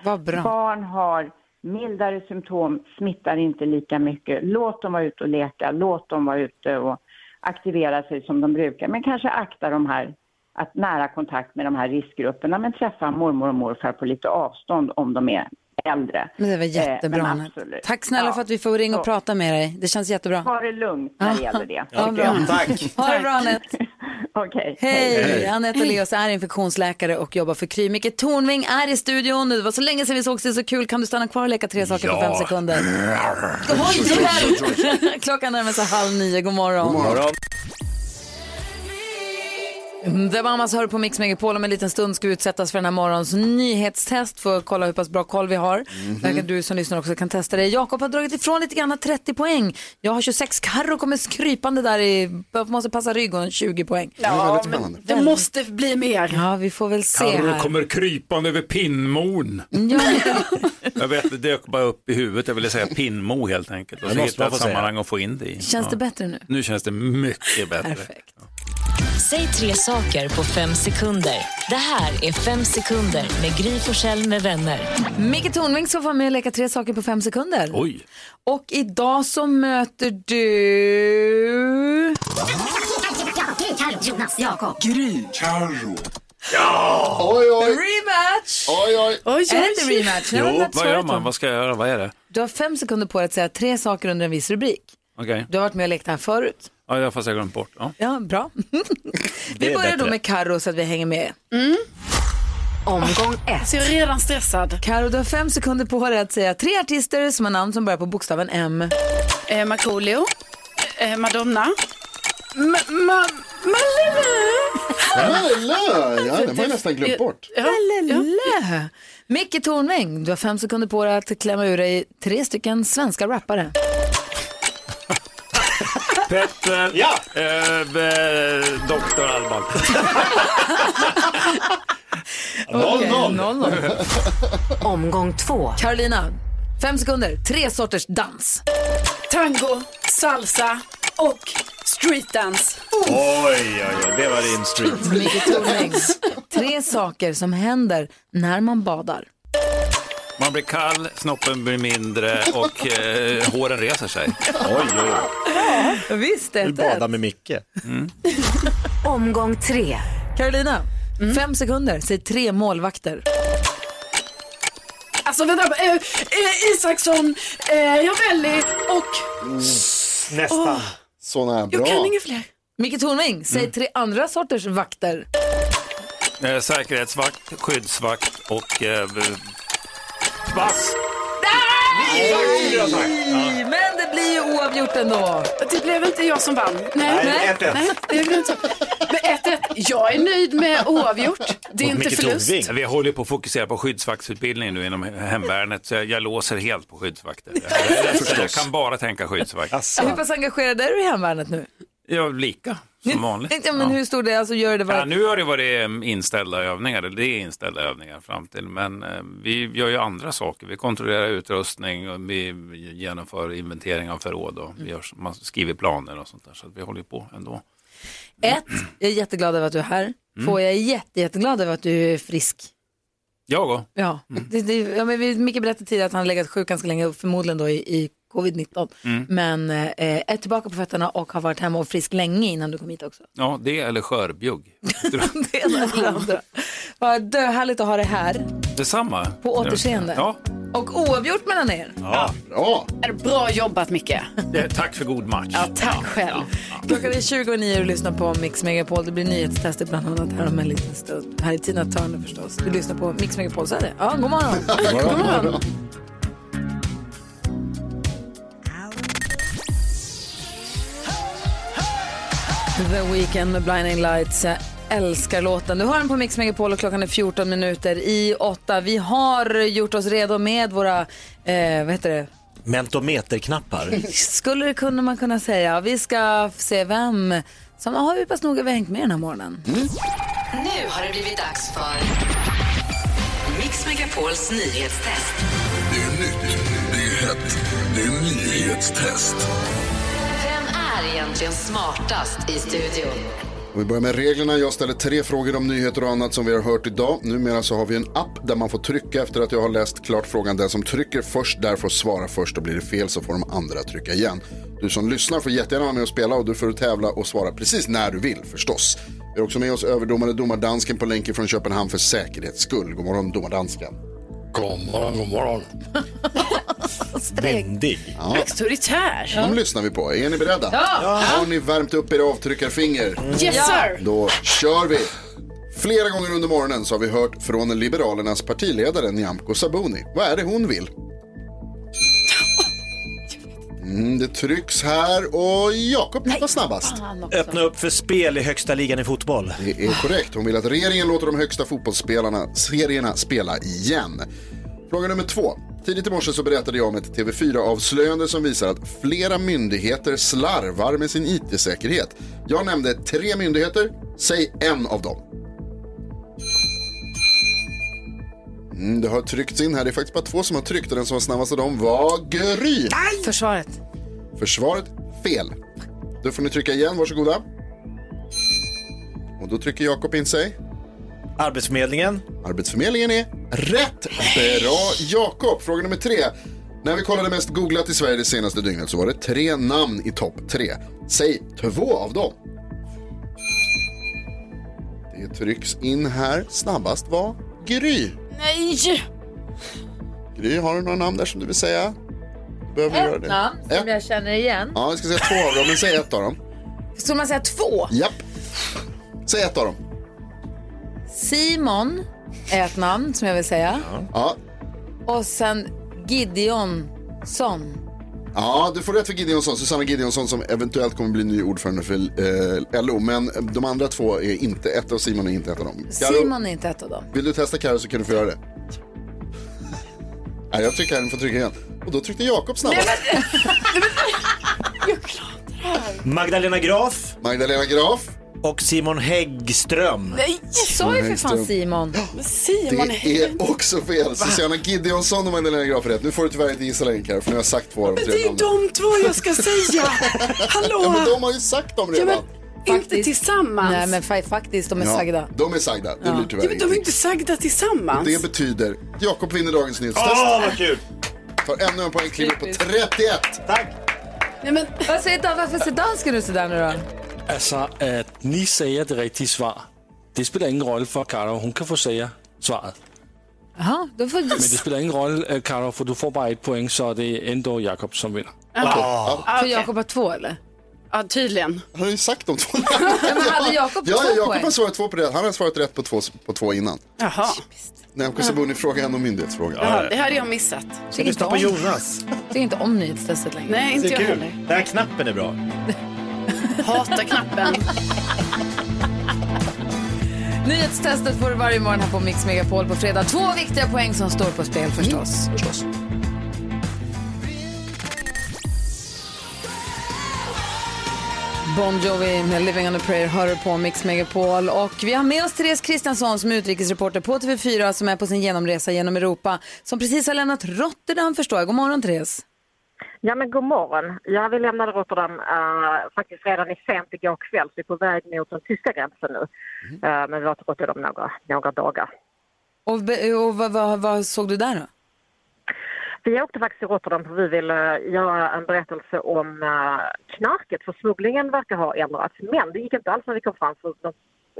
Barn har mildare symptom, smittar inte lika mycket. Låt dem vara ute och leka, låt dem vara ute och aktivera sig som de brukar. Men kanske akta de här, att nära kontakt med de här riskgrupperna, men träffa mormor och morfar på lite avstånd om de är äldre. Men det var Eh, jättebra. absolut. Tack snälla Ja. för att vi får ringa och Så. prata med dig. Det känns jättebra. Ha det lugnt när det gäller det. Ja, bra. Ha det bra Anette. Okej. Hej! Anette Leos är infektionsläkare och jobbar för Kry. Micke Tornving är i studion. Det var så länge sedan vi sågs, det är så kul. Kan du stanna kvar och leka tre saker på Ja. fem sekunder? (laughs) Oj. (laughs) Klockan närmar sig halv nio. God morgon. God morgon. Det var Amas hör på Mix Megapol. Om en liten stund ska vi utsättas för den här morgons nyhetstest för att kolla hur pass bra koll vi har. Där kan du som lyssnar också kan testa det. Jakob har dragit ifrån lite grann, har 30 poäng. Jag har 26. Carro kommer skrypande där i, måste passa rygg och en 20 poäng. Ja, men det måste bli mer. Ja, vi får väl se Carro kommer krypande över pinnmon. (laughs) Jag vet, det dök bara upp i huvudet. Jag ville säga pinnmo helt enkelt. Och Det så måste hittade jag ett sammanhang att få in det i. Känns det bättre nu? Nu känns det mycket bättre. Perfekt. Säg tre saker på fem sekunder. Det här är Fem sekunder med Gry Forssell med vänner. Micke Tornving ska få vara med och leka tre saker på fem sekunder. Oj. Och idag så möter du... Jonas, Jakob. Gry. Carro. Ja! Oj, oj. Rematch! Oj, oj. Är det inte rematch? Jo, vad gör man? Vad ska jag göra? Vad är det? Du har fem sekunder på dig att säga tre saker under en viss rubrik. Okej. Du har varit med och lekt här förut. Ja, jag fast jag glömt bort. Ja. Ja, bra. (laughs) Vi börjar då med Karo så att vi hänger med. Omgång ett. Så jag är redan stressad. Karo, du har fem sekunder på dig att säga tre artister som har namn som börjar på bokstaven M. Eh, Markoolio, eh, Madonna, ma, ma, Malala! Ja, den var jag nästan glömt bort. Lelele. Micke Tornving, du har fem sekunder på dig att klämma ur dig tre stycken svenska rappare. Petter, Ja. eh, eh, Doktor Alban. (laughs) Okej, 0-0. 0-0. Omgång två. Carolina, fem sekunder, tre sorters dans. tango, salsa och streetdance. Oj, oj, oj, det var din street. Tre saker som händer när man badar. Man blir kall, snoppen blir mindre och eh, håren reser sig. Oj, oj. Visst, det är Du badar med Micke. (laughs) Omgång tre. Carolina, fem sekunder, säg tre målvakter. Alltså vänta, eh, eh, Isaksson, eh, Ravelli och... Nästan. Såna här Jag bra. kan inga fler. Micke Tornving, säg tre andra sorters vakter. Eh, säkerhetsvakt, skyddsvakt och eh, vass. Nej, Men det blir ju oavgjort ändå. Det blev inte jag som vann. Nej, Nej, nej, 1-1. nej det blev inte. Men 1-1. Jag är nöjd med oavgjort. Det är Och inte Micke förlust. Vi håller på att fokusera på skyddsvaktsutbildningen nu inom hemvärnet så jag, jag låser helt på skyddsvakter. Jag, jag, jag, kan bara tänka skyddsvakt. Hur pass engagerad är du i hemvärnet nu? Ja, lika som vanligt. Ja, men Ja. hur stor det alltså gör det Ja, var... nu har det varit eh, inställda övningar, det är inställda övningar fram till, men eh, vi gör ju andra saker. Vi kontrollerar utrustning och vi genomför inventering av förråd och vi gör, man skriver planer och sånt där. Så att vi håller på ändå. Ett, jag är jätteglad över att du är här. Två, jag är jätte, jätteglad över att du är frisk. Jag och. Ja, Mm. det, det, ja men vi- Micke berättade tidigare att han har legat sjuk ganska länge, och förmodligen då i, i covid-19. Mm. Men eh, är tillbaka på fötterna och har varit hemma och frisk länge innan du kom hit också. Ja, det eller skörbjugg. (laughs) det eller det andra. Vad döhärligt att ha dig här. Detsamma. På återseende. Ja. Och oavgjort mellan er. Ja. Bra. Är bra jobbat Micke. Tack för god match. Ja, tack själv. Klockan är 29 och du lyssnar på Mix Megapol. Det blir nyhetstester bland annat här om en liten stund. Här är Tina Turner förstås. Du lyssnar på Mix Megapol, så är det. Ja, god morgon. (laughs) god morgon. The Weeknd med Blinding Lights. Jag älskar låten. Du hör den på Mix Megapol och klockan är 14 minuter i åtta. Vi har gjort oss redo med våra, eh, vad heter det, Mentometerknappar. (laughs) skulle det kunna man kunna säga. Vi ska se vem som har hur pass noga vi har hängt med den här morgonen. Nu har det blivit dags för Mix Megapols nyhetstest. Det är nytt, det är hett, det är nyhetstest. Är egentligen smartast i studion? Vi börjar med reglerna. Jag ställer tre frågor om nyheter och annat som vi har hört idag. Numera så har vi en app där man får trycka efter att jag har läst klart frågan. Den som trycker först där får svara först och blir det fel så får de andra trycka igen. Du som lyssnar får jättegärna vara med och spela och du får tävla och svara precis när du vill förstås. Vi har också med oss överdomare domardansken på länken från Köpenhamn för säkerhets skull. God morgon domardansken. God morgon, god morgon. (laughs) Vändig. Ja. Auktoritär. De lyssnar vi på. Är ni beredda? Ja. Har ni värmt upp era avtryckarfinger? Yes sir. Då kör vi! Flera gånger under morgonen så har vi hört från Liberalernas partiledare Nyamko Sabuni. Vad är det hon vill? Mm, det trycks här och Jakob var snabbast. Öppna upp för spel i högsta ligan i fotboll. Det är korrekt. Hon vill att regeringen låter de högsta fotbollsspelarna, serierna, spela igen. Fråga nummer två. Tidigt i morse så berättade jag om ett TV4-avslöjande som visar att flera myndigheter slarvar med sin IT-säkerhet. Jag nämnde tre myndigheter, säg en av dem. Mm, det har tryckts in här, det är faktiskt bara två som har tryckt och den som var snabbast av dem var Gry. Försvaret. Försvaret, fel. Då får ni trycka igen, varsågoda. Och då trycker Jakob in sig. Arbetsförmedlingen. Arbetsförmedlingen är rätt. Bra Jakob. Fråga nummer tre. När vi kollade mest googlat i Sverige det senaste dygnet så var det tre namn i topp tre. Säg två av dem. Det trycks in här. Snabbast var Gry. Nej. Gry, har du några namn där som du vill säga? Behöver du göra Ett det? namn som jag känner igen. Ja, jag ska säga två av dem, men säg ett av dem. Skulle man säga två? Japp. Säg ett av dem. Simon är ett namn som jag vill säga. Ja. Och sen Gideonsson. Ja, du får rätt för Gideonsson. Susanna Gideonsson som eventuellt kommer bli ny ordförande för eh, LO. Men de andra två är inte ett och Simon är inte ett av dem. Karo, Simon är inte ett av dem. vill du testa Carro så kan du få göra det. Nej, jag trycker här, ni får trycka igen. Och då tryckte Jakob snabbast. (laughs) Magdalena Graf. Magdalena Graf. Och Simon Häggström. Nej, jag sa ju för fan Simon. (gasps) Simon Det är också fel. Susanna Gideonsson och Magdalena Graf är rätt. Nu får du tyvärr inte gissa längre Carro, för nu har jag sagt två av de Men tre det är namnen. de två jag ska säga. (laughs) Hallå? Ja, men de har ju sagt dem Ja, redan. men inte tillsammans. Nej, men fa- faktiskt, de är Ja, sagda. De är sagda. Det blir Ja, tyvärr men de är ingenting. inte sagda tillsammans. Det betyder Jakob vinner dagens nyhetstest. Åh, vad kul! Tar ännu en poäng, kliver på 31. Tack! Nej, men... Vad säger Dan? Varför ser dansken ut sådär nu då? Altså, at ni säger det rigtige svar, det spelar ingen roll för Karo. Hon kan få säga svaret. Jaha, då får... Men det spelar ingen roll, øh, Karo, för du får bara ett poäng, så det är ändå Jakob som vinner. För Jakob har två eller? Ja, tydligen. Han har ju sagt de två. (laughs) Ja, men hade Jakob Ja, två ja, Jakob har svarat två på det. Han har svarat rätt på två, på två innan. Jaha. Nyamko Sabuni-fråga är en myndighetsfråga. Jaha, det hade jag missat. Tycker inte om- Tycker inte om nyhetstestet längre. Nej, inte jag heller. Den här knappen är bra. (laughs) Hatar knappen. Nyhetstestet får du varje morgon här på Mix Megapol på fredag. Två viktiga poäng som står på spel förstås. Förstås. Bon Jovi med Living on a prayer hör du på Mix Megapol. Och vi har med oss Therese Kristiansson som är utrikesreporter på TV4 som är på sin genomresa genom Europa. Som precis har lämnat Rotterdam förstår jag. God morgon Therese. Ja men god morgon. Ja, vi lämnade Rotterdam uh, faktiskt redan i sent igår kväll så vi är på väg mot den tyska gränsen nu. Uh, men vi var till Rotterdam några, några dagar. Och, och vad, vad, vad såg du där då? Vi åkte faktiskt till Rotterdam för vi ville göra en berättelse om uh, knarket för smugglingen verkar ha ändrats. Men det gick inte alls när vi kom fram för de,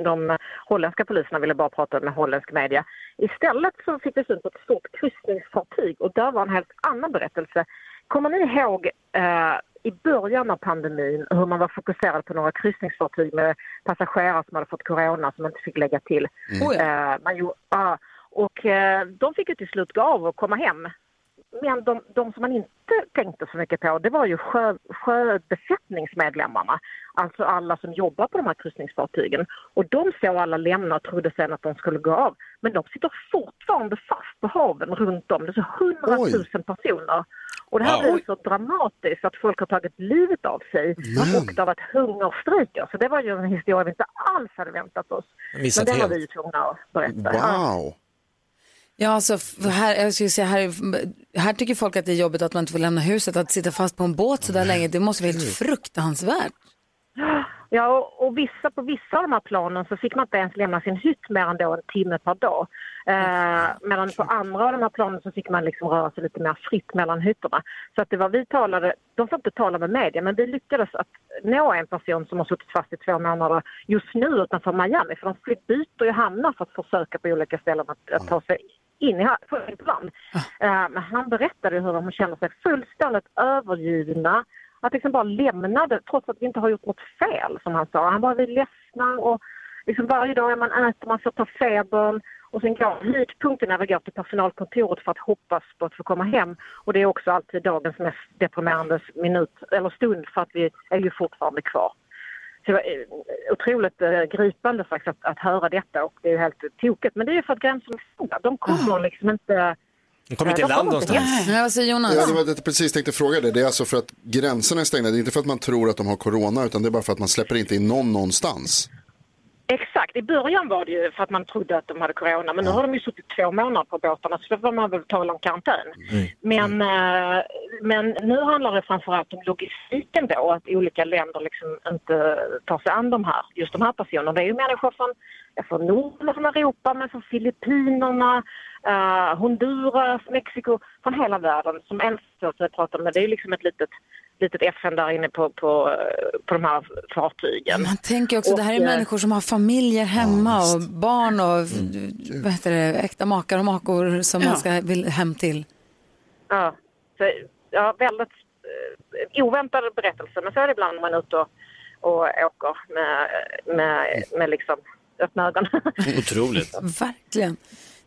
de holländska poliserna ville bara prata med holländsk media. Istället så fick vi syn på ett stort kryssningsfartyg och där var en helt annan berättelse. Kommer ni ihåg eh, i början av pandemin hur man var fokuserad på några kryssningsfartyg med passagerare som hade fått corona som inte fick lägga till? Mm. Oh. Eh, man gjorde, ja, och eh, de fick ju till slut gå av och komma hem. Men de, de som man inte tänkte så mycket på det var ju sjö, sjöbesättningsmedlemmarna. Alltså alla som jobbar på de här kryssningsfartygen. Och de såg alla lämna och trodde sen att de skulle gå av. Men de sitter fortfarande fast på haven runt om. Det är så hundratusen personer. Och det här Wow. blev så dramatiskt att folk har tagit livet av sig Men. och det har varit hungerstrejker. Så det var ju en historia vi inte alls hade väntat oss. Missat Men den var helt. vi ju tvungna att berätta. Wow. Ja, alltså, här, jag skulle säga, här, här tycker folk att det är jobbigt att man inte får lämna huset. Att sitta fast på en båt så där länge, det måste vara helt fruktansvärt. Ja, och, och vissa, på vissa av de här planen så fick man inte ens lämna sin hytt mer än då en timme per dag. Eh, medan på andra av de här planen så fick man liksom röra sig lite mer fritt mellan hytterna. Så att det var vi talade, de får inte tala med media, men vi lyckades att nå en person som har suttit fast i två månader just nu utanför Miami. För de byter ju hamnar för att försöka på olika ställen att, att ta sig in i ha- få in på land. Eh, han berättade hur de känner sig fullständigt övergivna. Att liksom bara lämnade, trots att vi inte har gjort något fel som han sa. Han bara, vi är ledsna och liksom varje dag man äter, man får ta febern och sen går höjdpunkten när vi går till personalkontoret för att hoppas på att få komma hem. Och det är också alltid dagens mest deprimerande minut, eller stund för att vi är ju fortfarande kvar. Så det var eh, otroligt eh, gripande faktiskt att, att höra detta och det är ju helt tokigt. Men det är ju för att gränserna är. De kommer liksom inte... De kommer inte i land någonstans. Ja, vad säger Jonas? Ja, det var det jag precis tänkte fråga det. Det är alltså för att gränserna är stängda. Det är inte för att man tror att de har corona utan det är bara för att man släpper inte in någon någonstans. Exakt, i början var det ju för att man trodde att de hade corona men nu har de ju suttit två månader på båtarna så då får man väl tala om karantän. Men, eh, men nu handlar det framförallt om logistiken då, att olika länder liksom inte tar sig an de här, just de här personerna. Det är ju människor från, från Norden och från Europa, men från Filippinerna, eh, Honduras, Mexiko, från hela världen som sak jag pratar med. Det är ju liksom ett litet, litet FN där inne på, på, på de här fartygen. Man tänker också, det här är Och, eh, människor som har familjer hemma och barn och vad heter det, äkta makar och makor som Ja. man ska vill hem till. Ja, så, ja väldigt eh, oväntade berättelser. Men så är det ibland när man är ute och, och åker med, med, med liksom öppna ögonen. Otroligt. (laughs) Verkligen.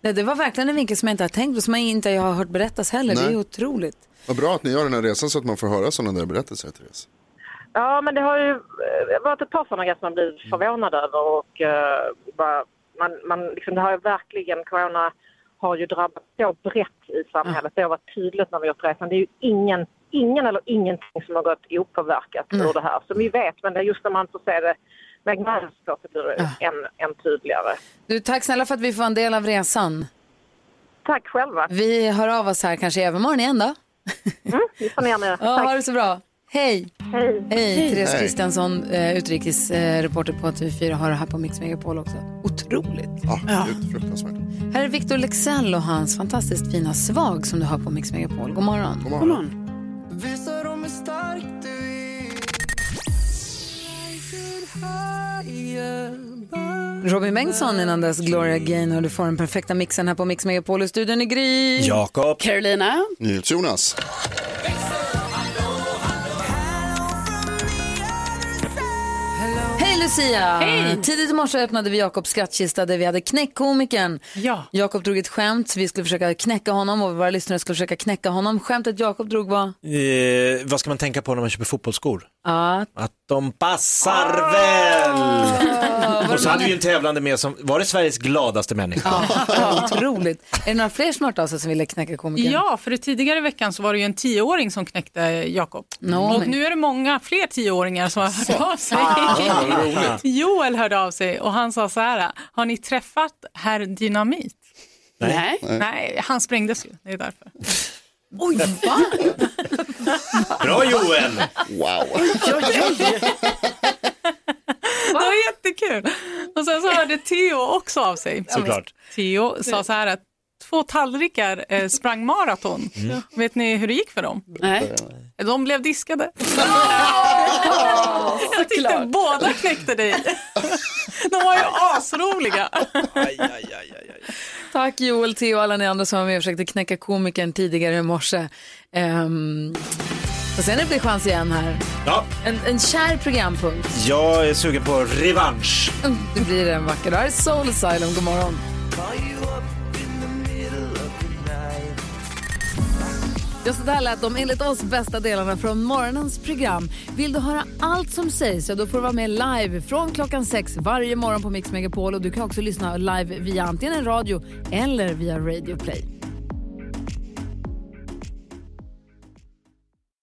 Nej, det var verkligen en vinkel som jag inte har tänkt på, som jag inte har hört berättas heller. Det Nej. är otroligt. Vad bra att ni gör den här resan så att man får höra sådana där berättelser, Therese. Ja, men det har ju eh, varit ett par sådana grejer som man blivit förvånad över och eh, bara, man, man, liksom, det har ju verkligen, corona har ju drabbat så brett i samhället. Det har varit tydligt när vi gjort resan. Det är ju ingen, ingen eller ingenting som har gått opåverkat ur det här. Som vi vet, men det är just när man får se det så blir det än, än tydligare. Du, tack snälla för att vi får en del av resan. Tack själva. Vi hör av oss här kanske i övermorgon igen då. Vi får ner med. (laughs) Ja, ha det så bra. Hej! Hej! Hej! Therese Hej. Kristiansson, eh, utrikesreporter på TV4, har det här på Mix Megapol också. Otroligt. Ja, gud, fruktansvärt. Här är Victor Lexell och hans fantastiskt fina Svag som du har på Mix Megapol. God morgon. God morgon. Visa dem Robin Bengtsson innan dess Gloria Gaynor. Du får den perfekta mixen här på Mix Megapol i studion i Gry. Jakob. Carolina. Jonas. Lucia! Hej! Tidigt i morse öppnade vi Jakobs skrattkista där vi hade knäckkomikern. Ja. Jakob drog ett skämt, vi skulle försöka knäcka honom och våra lyssnare skulle försöka knäcka honom. Skämtet Jakob drog var Eh, vad ska man tänka på när man köper fotbollsskor? att Att de passar väl! Och så hade vi en tävlande med som, var det Sveriges gladaste människa? Ja, otroligt. Är det några fler som har hört av sig som ville knäcka komikern? Ja, för tidigare i veckan så var det ju en tioåring som knäckte Jakob. No, och men- nu är det många fler tioåringar som har hört av sig. Ah. Joel hörde av sig och han sa så här, har ni träffat herr Dynamit? Nej. Nej, han sprängdes ju, det är därför. Oj, va? Bra Joel! Wow. Det var jättekul. Och sen så hörde Theo också av sig. Såklart. Theo sa så här att två tallrikar eh, sprang maraton. Vet ni hur det gick för dem? Nej. De blev diskade. (laughs) Jag tyckte båda knäckte dig. De var ju asroliga. Tack Joel, Theo och alla ni andra som var med och försökte knäcka komikern tidigare i morse. Um, och sen är det blir chans igen här. Ja, En, en kär programpunkt. jag är sugen på revansch. Mm, Det blir en vacker dag. Här är Soul Asylum, god morgon. Ja, så där lät de enligt oss bästa delarna från morgonens program. Vill du höra allt som sägs så då får du vara med live från klockan sex varje morgon på Mix Megapol och du kan också lyssna live via antingen en radio eller via Radio Play.